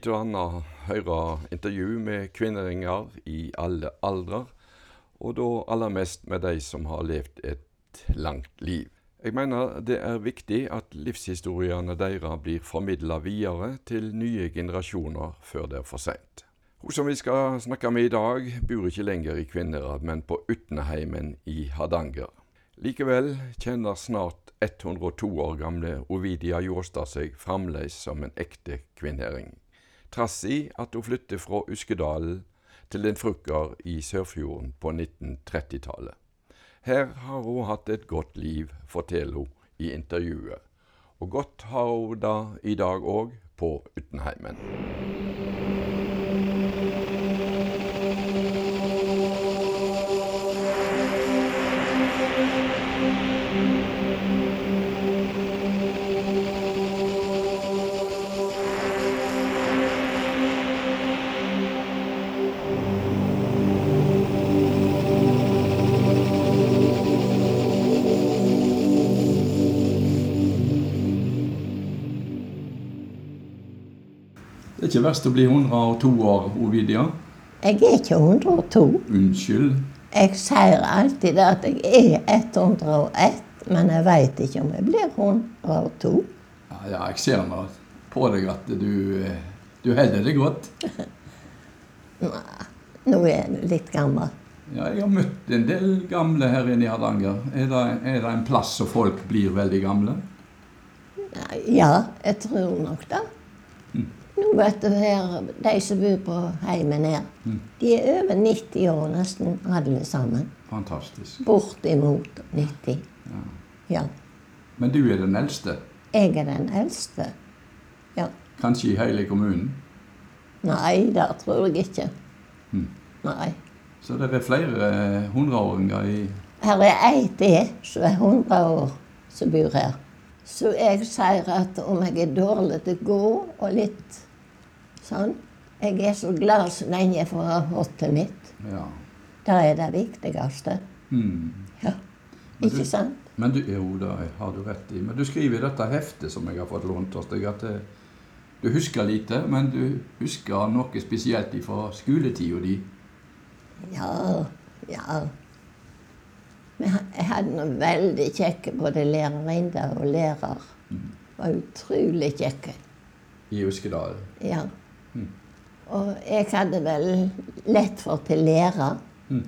Tid til å annen høre intervju med kvinneringer i alle aldrer, og da aller mest med de som har levd et langt liv. Jeg mener det er viktig at livshistoriene deres blir formidla videre til nye generasjoner før det er for seint. Hun som vi skal snakke med i dag, bor ikke lenger i Kvinnherad, men på Utneheimen i Hardanger. Likevel kjenner snart 102 år gamle Ovidia Jåstad seg fremdeles som en ekte kvinnhering, trass i at hun flyttet fra Uskedalen til en frukker i Sørfjorden på 1930-tallet. Her har hun hatt et godt liv, forteller hun i intervjuet, og godt har hun det i dag òg på Utenheimen. Ikke verst å bli 102 år, Ovidia. Jeg er ikke 102. Unnskyld. Jeg sier alltid at jeg er 101, men jeg veit ikke om jeg blir 102. Ja, ja, jeg ser nå på deg at du, eh, du holder det godt. Nei, nå er jeg litt gammel. Ja, jeg har møtt en del gamle her inne i Hardanger. Er det, er det en plass hvor folk blir veldig gamle? Ja, jeg tror nok det. Nå vet du her, De som bor på heimen her, de er over 90 år nesten alle sammen. Fantastisk. Bortimot 90. Ja. Ja. Men du er den eldste, Jeg er den eldste. Ja. kanskje i hele kommunen. Nei, det tror jeg ikke. Mm. Nei. Så det er flere eh, hundreåringer i Her er ei til som er 100 år, som bor her. Så jeg sier at om jeg er dårlig til å gå og litt sånn Jeg er så glad så lenge jeg får ha hottet mitt. Ja. Det er det viktigste. Mm. Ja. Men Ikke du- sant? Men du, jo, det har du rett i. Men du skriver i dette heftet som jeg har fått lånt hos deg, at eh, du husker lite, men du husker noe spesielt fra skoletida di. Ja, ja. Men jeg hadde noen veldig kjekke både lærerinne og lærer. Var utrolig kjekke. i Uskedal. Ja. Mm. Og jeg hadde vel lett for til lære. Mm.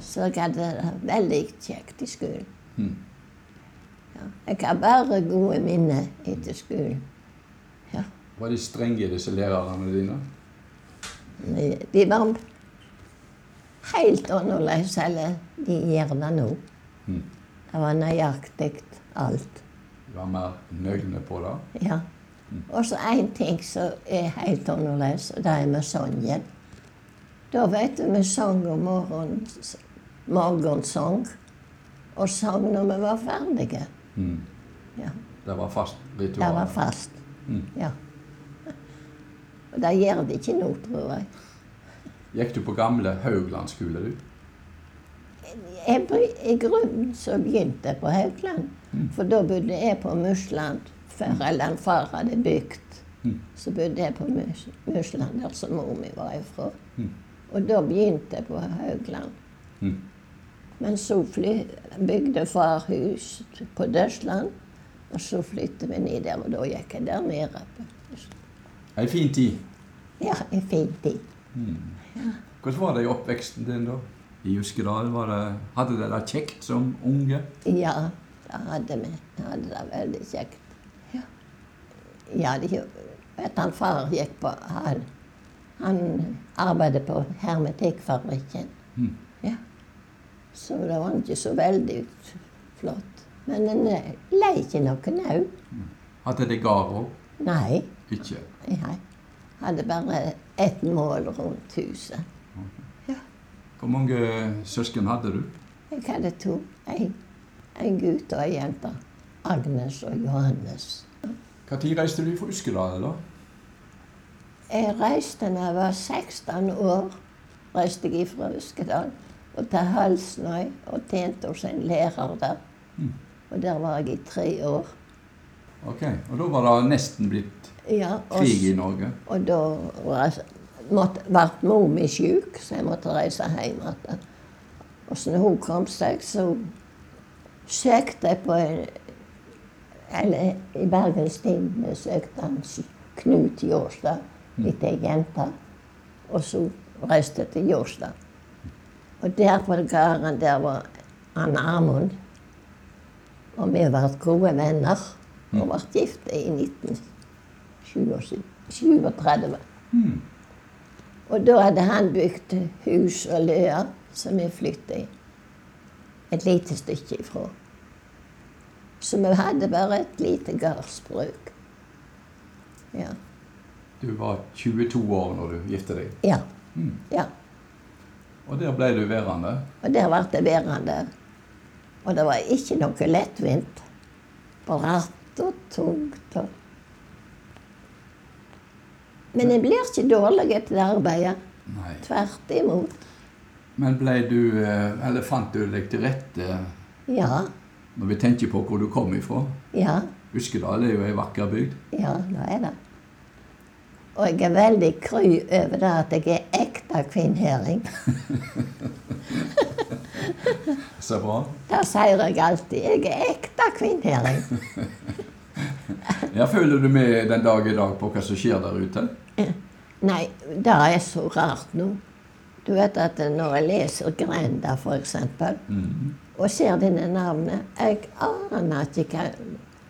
Så jeg hadde det veldig kjekt i skolen. Mm. Ja. Jeg har bare gode minner etter skolen. Ja. Var de strenge, disse lærerne dine? De, de var helt annerledes enn de gjør det nå. Mm. Det var nøyaktig alt. Du var mer nøgne på det? Ja. Og så én ting som er helt annerledes, og det er med sangen. Da vet du vi sang om morgenen, morgensang, og sang når vi var ferdige. Mm. Ja. Det var fast ritual? Det var fast. Mm. Ja. Og det gjør det ikke nå, tror jeg. Gikk du på gamle Haugland skole, du? jeg I grunnen så begynte jeg på Haugland. Mm. For da bodde jeg på Musland. Eller far hadde bygd. Mm. Så bodde jeg på Mus Musland, der som mor mi var ifra. Mm. Og da begynte jeg på Haugland. Mm. Men så bygde far hus på Døsland, og så flyttet vi ned der, og da gikk jeg der nede. Ei fin tid. Ja, en fin tid. Mm. Hvordan var det i oppveksten din da? I det, hadde dere det kjekt som unge? Ja, det hadde vi. Vi hadde det veldig kjekt. Ja, ja de, vet han far gikk på Han, han arbeidet på hermetikkfabrikken. Mm. Ja. Så det var ikke så veldig flott. Men en eh, lei ikke noe nå. Hadde det gard òg? Nei. Ikke? Nei. hadde bare ett mål rundt huset. Hvor mange søsken hadde du? Jeg hadde to. En, en gutt og ei jente. Agnes og Johannes. Når reiste du fra Uskedal, da? Jeg reiste da jeg var 16 år. reiste jeg fra Uskedal og til Halsnøy og tjente hos en lærer der. Mm. Og der var jeg i tre år. Ok, Og da var det nesten blitt Ja, og, krig i Norge? og da ble mor mi syk, så jeg måtte reise hjem igjen. Og så når hun kom seg, så søkte jeg på en Eller i Bergens Tidende søkte han Knut Jårstad litt ei jente. Og så reiste til Jårstad. Og der på gården der var han Amund. Og vi ble gode venner. Og ble gift i 1937. Mm. Og da hadde han bygd hus og løer som vi flyttet i. Et lite stykke ifra. Så vi hadde bare et lite gardsbruk. Ja. Du var 22 år når du gifte deg. ja. Mm. ja. Og der ble du værende. Og der ble jeg værende. Og det var ikke noe lettvint. Bratt og tungt og Men jeg blir ikke dårlig etter det arbeidet. Nei. Tvert imot. Men ble du eh, Eller fant du deg til rette Ja. Når vi tenker på hvor du kom ifra? Ja. Uskedal er jo ei vakker bygd. Ja, det er det. Og jeg er veldig kry over det at jeg er ekte kvinnhøring. Så bra. Det sier jeg alltid. Jeg er ekte kvinnhøring. Ja, føler du med den dag i dag på hva som skjer der ute? Nei, det er så rart nå. Du vet at når jeg leser Grenda, eksempel, Mhm. Og ser dine navnene. Jeg aner ikke hva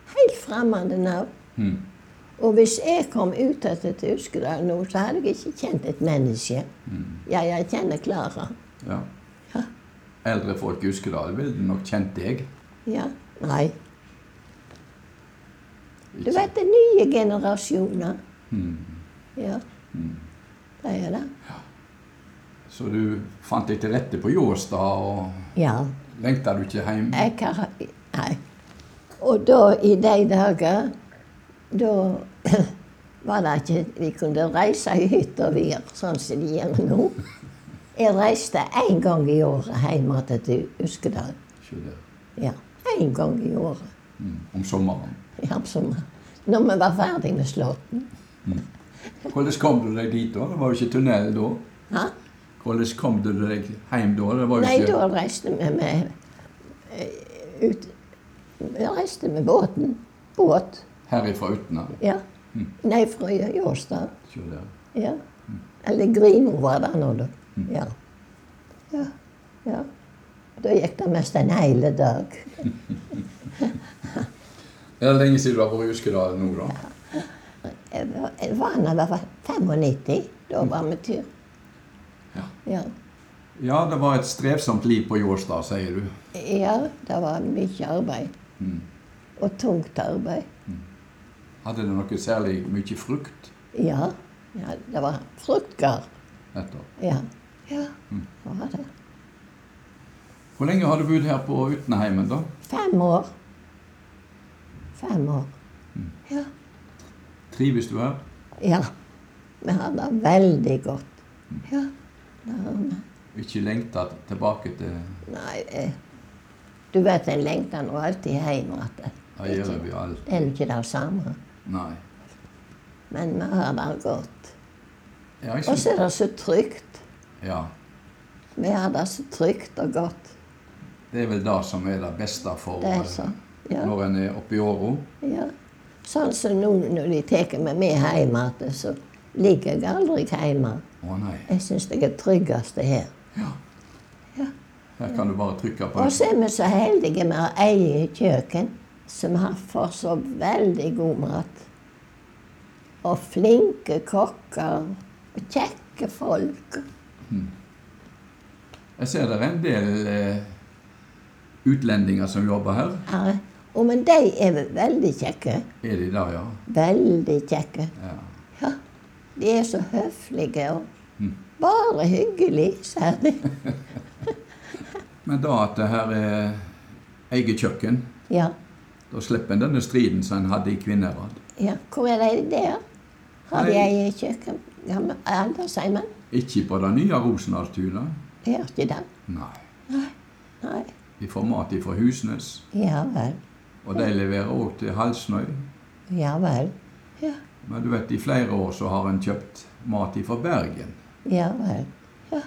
Helt fremmede navn. Mm. Og hvis jeg kom ut til Uskedal nå, så hadde jeg ikke kjent et menneske. Ja, jeg kjenner Klara. Ja. Ja. Eldre folk i Uskedal ville nok kjent deg. Ja. Nei. Du vet, det er nye generasjoner. Mm. Ja. Det er det. Så du fant deg til rette på Jåstad, og Ja. Lengta du ikke hjem? Jeg Nei. Og da, i de dager, da var det ikke Vi kunne reise i hytt og vir, sånn som de gjør nå. Jeg reiste én gang i året hjem igjen til Uskedal. Ja, én gang i året. Mm. Om sommeren. Ja, om sommeren. når vi var ferdig med Slåtten. Hvordan kom du deg dit da? Det var jo ikke tunnel da. Hæ? Hvordan kom du deg hjem da? Nei, da reiste vi med eh, ut Vi reiste med båten. Båt. Herifra Utna. Ja. Nei, fra Jåstad. Ja. Mm. Ja. Eller Grimo var det nå, da. Ja. ja. Ja. Da gikk det mest en hel dag. Er det lenge siden du har vært i Uskedal nå, da? Jeg var, jeg var jeg var 95. Da var vi tur. Ja. Ja. Det var et strevsomt liv på Jåstad, sier du. ja, det var mye arbeid. Mm. Og tungt arbeid. Hadde det noe særlig mye frukt? Ja. ja det var fruktgard. Nettopp. Ja. Ja, det var det. Hvor lenge har du bodd her på Utneheimen, da? Fem år. Fem år. Ja. Trives du her? Ja. Vi har det veldig godt. Ja. Ikke lengta tilbake til Nei, eh, du vet en lengter nå alltid hjem igjen. Det gjør vi alt. Er det ikke det samme. Nei. Men vi har det godt. Ja, Og så er det så trygt. ja, Vi har det så trygt og godt. det er vel det som er det beste for Det så. Ja. når en er oppe i åra. ja. Sånn som nå når de tar meg med hjem igjen, så ligger jeg aldri hjemme. Å nei. Jeg syns det er tryggest her. Ja. Ja. Her kan du bare trykke på Og så er vi så heldige med å eie kjøkken, som har for så veldig god mat. Og flinke kokker. Og kjekke folk. Jeg ser det er en del eh, utlendinger som jobber her. Ja. Oh, men de er veldig kjekke. Er de der, ja? Veldig kjekke. ja. Ja. De er så høflige og. Bare hyggelig, sier de. Men da at det her er eget kjøkken, Ja. da slipper en denne striden som en hadde i Kvinnherad. ja. Hvor er de der? Har de Nei. eget kjøkken? Aldersheimen? Ikke på det nye Rosendalstunet. Har ikke det. Nei. Nei. Vi får mat fra Husnes, Ja vel. og de leverer òg til Halsnøy. Ja vel. Ja. Men du vet, i flere år så har en kjøpt mat fra Bergen. Ja vel. Ja.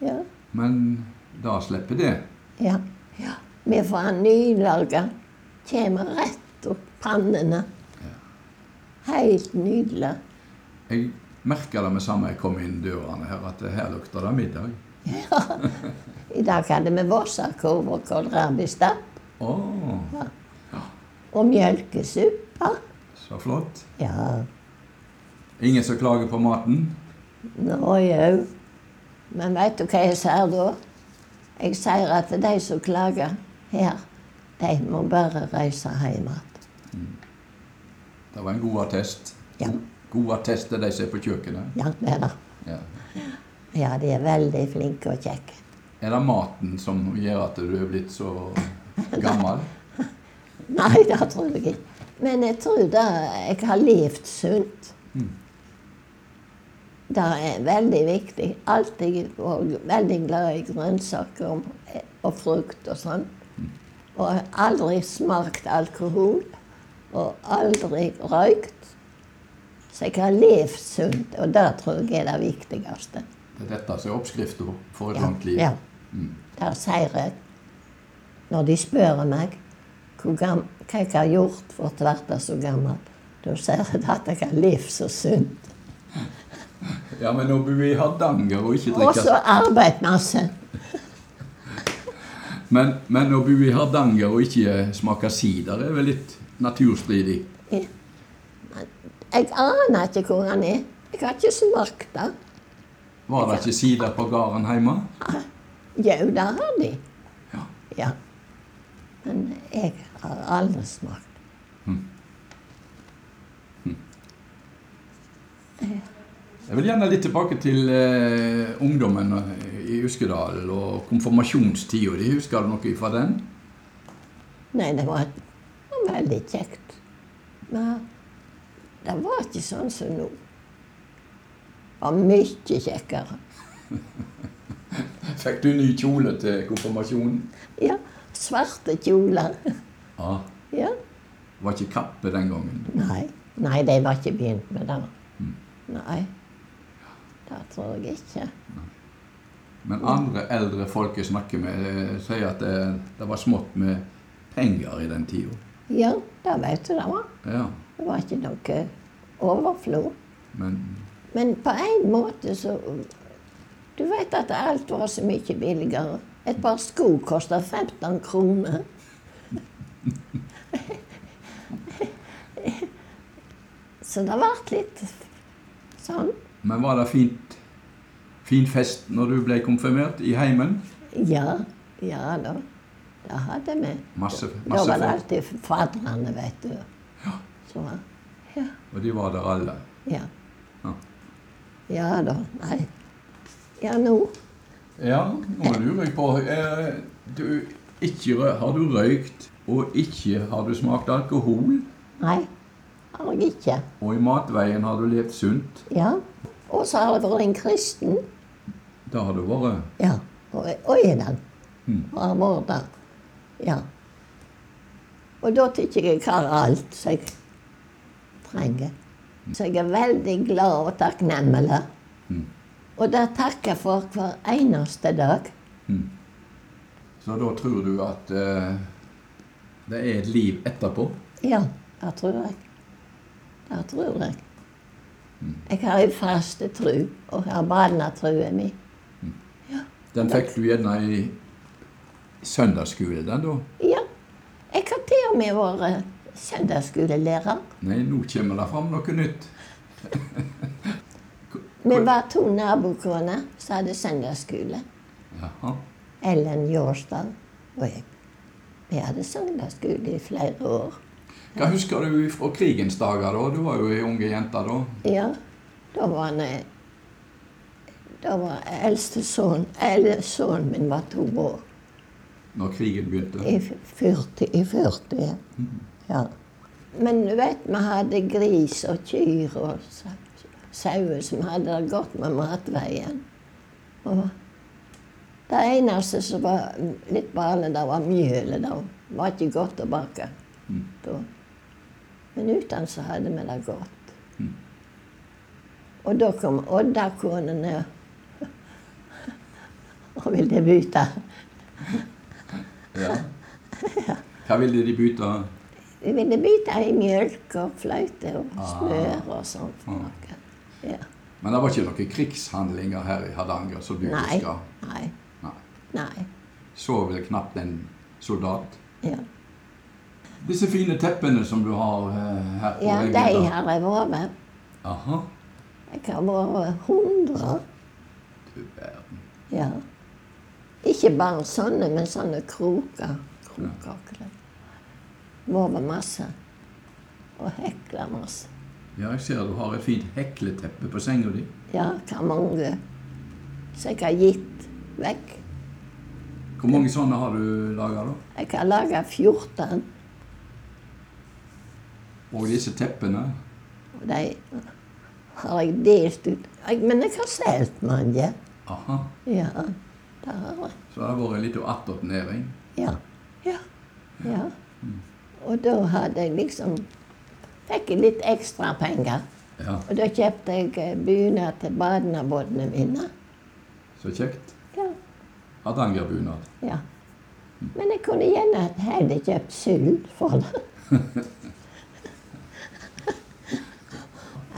Ja. Men da slipper det. Ja. ja. Vi får ha nylaga. Kommer rett opp pannene. Helt nydelig. Jeg merker det med samme jeg kom inn dørene her, at her lukter det middag. Ja. I dag hadde vi vossakorv og kålrabistapp Ja. og mjølkesuppe. så flott. Ja, Ingen som klager på maten? Nå jau. Men vet du hva jeg sier da? Jeg sier at de som klager her, de må bare reise hjem igjen. Det var en god attest. Ja, God attest til de som er på kjøkkenet. ja, det er det. Ja. Ja, de er veldig flinke og kjekke. Er det maten som gjør at du er blitt så gammel? Nei, det tror jeg ikke. Men jeg tror da jeg har levd sunt. Mm. Det er veldig viktig. Alltid og veldig glad i grønnsaker og, frukt og sånn. Og aldri smakt alkohol. Og aldri røykt. Så jeg har levd sunt, og det tror jeg er det viktigste. Det er dette som er oppskriften for et Ja, langt liv. ja. Mm. Der sier jeg. Når de spør meg hva jeg har gjort for å bli så gammel, da sier jeg at jeg har levd så sunt. Ja, men nå bor vi i Hardanger og ikke Og så arbeid masse. men, men å bo i Hardanger og ikke smake sider er vel litt naturstridig? Ja. Jeg aner ikke hvor han er. Jeg har ikke smakt det. Var det ikke sider på gården hjemme? Jo, det har de. Ja. Ja. Men jeg har aldri smakt. Jeg vil gjerne litt tilbake til eh, ungdommen i Uskedal og konfirmasjonstida. di. husker du noe fra den? Nei, det var, det var veldig kjekt. Men det var ikke sånn som nå. Det var mye kjekkere. Fikk du ny kjole til konfirmasjonen? Ja, svarte kjoler. Ah. Ja. Var ikke kappe den gangen. Nei. Nei, de var ikke begynt med det. Mm. Nei. Det tror jeg ikke. Men andre eldre folk jeg snakker med, eh, sier at det, det var smått med penger i den tida. Ja, det vet du det var. Ja, Det var ikke noe overflod. men Men på en måte så Du vet at alt var så mye billigere. Et par sko koster 15 kroner. Så det ble litt sånn. Men var det fint, fin fest når du ble konfirmert i heimen? Ja, ja da. Det hadde vi. Masse, Da var det alltid fadrene, vet du. Ja. Så, ja. Og de var der alle. Ja. Ja. Ja da. Nei. Ja, nå. Ja, nå lurer jeg på eh, du, ikke, Har du røykt, og ikke har du smakt alkohol? Nei, har jeg ikke. Og i matveien har du levd sunt? Ja. Og så har jeg vært en kristen. Da har du vært Ja. Og, og er den. Mm. Og har vært der. Ja. Og da tykker jeg jeg har alt som jeg trenger. Så jeg er veldig glad og takknemlig. Mm. Og det takker jeg for hver eneste dag. mm. Så da tror du at uh, det er et liv etterpå? Ja, det tror jeg. Det tror jeg. Jeg har en faste tru, og har barnetrua mi. Den fikk du gjerne i søndagsskole, den da? Ja. Jeg har til og med vært søndagsskolelærer. Nei, nå kommer det fram noe nytt. Vi var to nabokoner som hadde søndagsskole. Jaha. Ellen Jårstad og jeg. Vi hadde søndagsskole i flere år. Hva husker du fra krigens dager, da? Du var jo ei unge jente da. Ja, da var han eh, Da var eldste sønn Eller sønnen min var to år. Når krigen begynte. I 40. I 40 ja. Men du vet, vi hadde gris og kyr og sauer som hadde det godt med matveien. Og det eneste som var litt bale, det var mjølet. Det var ikke godt å bake da. Men uten så hadde vi det godt. Og da kom Odda-konene og ville bytte. Ja. Hva ville de bytte? Vi ville bytte i mjølk og fløyte og smør og sånt. Ah. Ja. Men det var ikke noen krigshandlinger her i Hardanger som du Nei. husker? Nei. Nei. Nei. Så vel knapt en soldat? Ja, Disse fine teppene som du har eh, her på ja veggen. de har jeg vært. Aha. Jeg har vært hundre. Du verden. Ja. Ikke bare sånne, men sånne kroker. Kroker. Vært masse. Og hekla masse. Ja, jeg ser du har et fint hekleteppe på senga di. Ja, hva mange som jeg har gitt vekk. Hvor mange sånne har du laga, da? Jeg har laga 14, Og disse teppene? de har jeg delt ut. Jeg, men jeg har solgt mange. Aha. Ja, det har jeg. Så det har vært liten attåtnæring. Ja. Ja. ja. Og da hadde jeg liksom Fikk jeg litt ekstra penger. Ja, Og da kjøpte jeg eh, bunad til badnabåtene mine. så kjekt. Ja. Hardangerbunad. ja. Men jeg kunne gjerne heller kjøpt sølv for det.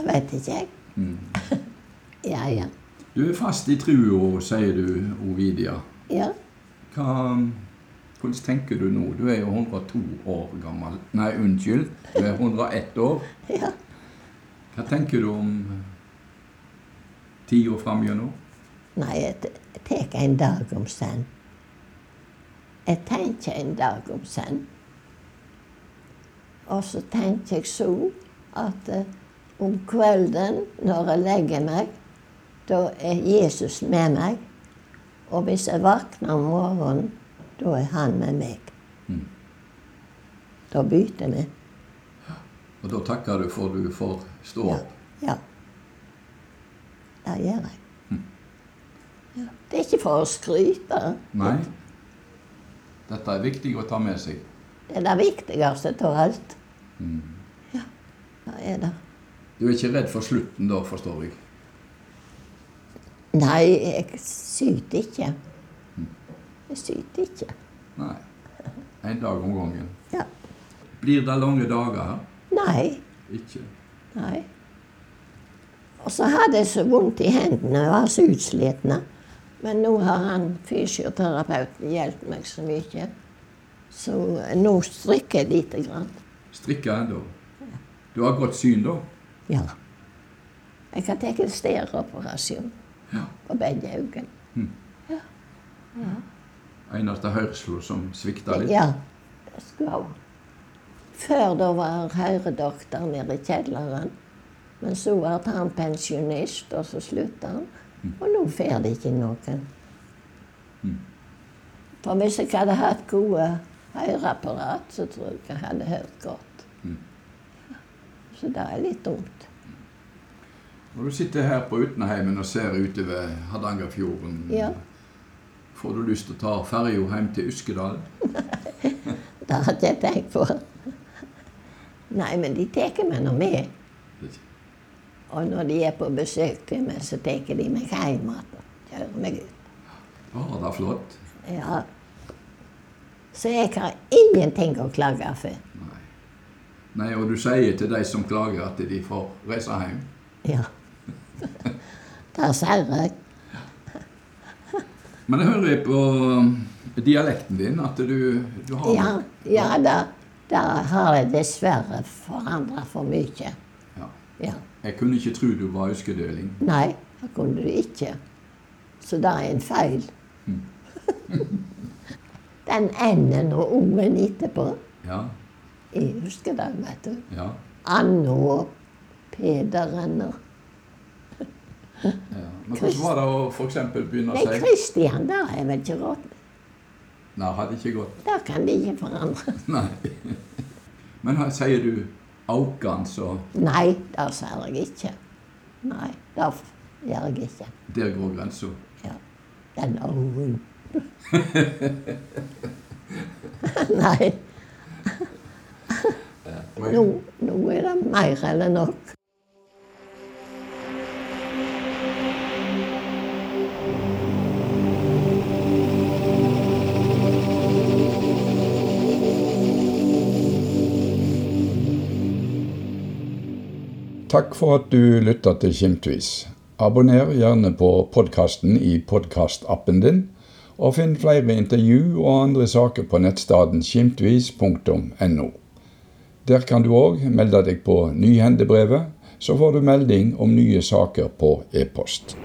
jeg vet ikke, jeg. Ja, ja. Du er fast i trua, sier du, Ovidia. Ja. Hva, hvordan tenker du nå? Du er jo 102 år gammel. Nei, unnskyld. Du er 101 år. ja. Hva tenker du om tida framgjennom? Nei, jeg tar en dag om senn. Jeg tenker en dag om senn. Og så tenker jeg så at eh, om kvelden, når jeg legger meg, da er Jesus med meg. Og hvis jeg våkner om morgenen, da er han med meg. Da bytter vi. Og da takker du for du får stå opp. ja. Det gjør jeg. Ja. Det er ikke for å skryte. Nei. Dette er viktig å ta med seg. Det er det viktigste av alt. Ja, det er det. Du er ikke redd for slutten da, forstår jeg. Nei, jeg syter ikke. Jeg syter ikke. Nei. En dag om gangen. Ja. Blir det lange dager her? Nei. Ikke? Nei. Og så hadde jeg så vondt i hendene, jeg var så utslitne. Men nå har han fysioterapeuten hjulpet meg så mye. Så nå strikker jeg lite grann. Strikker ennå? Du har godt syn da? Ja. Jeg kan ta en stereoperasjon Ja. på begge øynene. Eneste hørselen som svikta litt? Ja, det skulle jeg. Før da var høredoktor nede i kjelleren. Men så ble han pensjonist, og så slutta han. Og nå får det ikke noen. For hvis jeg hadde hatt gode høreapparat, så tror jeg jeg hadde hørt godt. Så det er litt dumt. Når du sitter her på Utenheimen og ser utover Hardangerfjorden, Ja. får du lyst til å ta ferja hjem til Uskedal? Det hadde jeg tenkt på. Nei, men de tar meg nå med. Og når de er på besøk til meg, så tar de meg hjem igjen. Kjører meg ut. Å, det er flott. Ja. Så jeg har ingenting å klage for. Nei. Nei, og du sier til de som klager at de får reise hjem. Ja. Det sier jeg. Men jeg hører på um, dialekten din at du, du har Ja, ja da, da har jeg dessverre forandra for mye. Ja. Ja. Jeg kunne ikke tro du var øskedøling. Nei, det kunne du ikke. Så det er en feil. Den N-en og O-en etterpå. Ja. Jeg husker det, vet du. Ja. Anno og Pederen og ja. Men hvordan var det å f.eks. begynne å Nei, si Christian, det er vel ikke rått. Nei, hadde ikke gått. Det kan de ikke forandre. Nei. Men her sier du Aukan, så Nei, det sier jeg ikke. Nei, det gjør jeg ikke. der går grensa. Ja. Den O-en. Nei, nå, nå er det mer enn nok. Takk for at du lytta til Kimtvis. Abonner gjerne på podkasten i podkastappen din, og finn flere intervju og andre saker på nettstedet skimtvis.no. Der kan du òg melde deg på Nyhendebrevet, så får du melding om nye saker på e-post.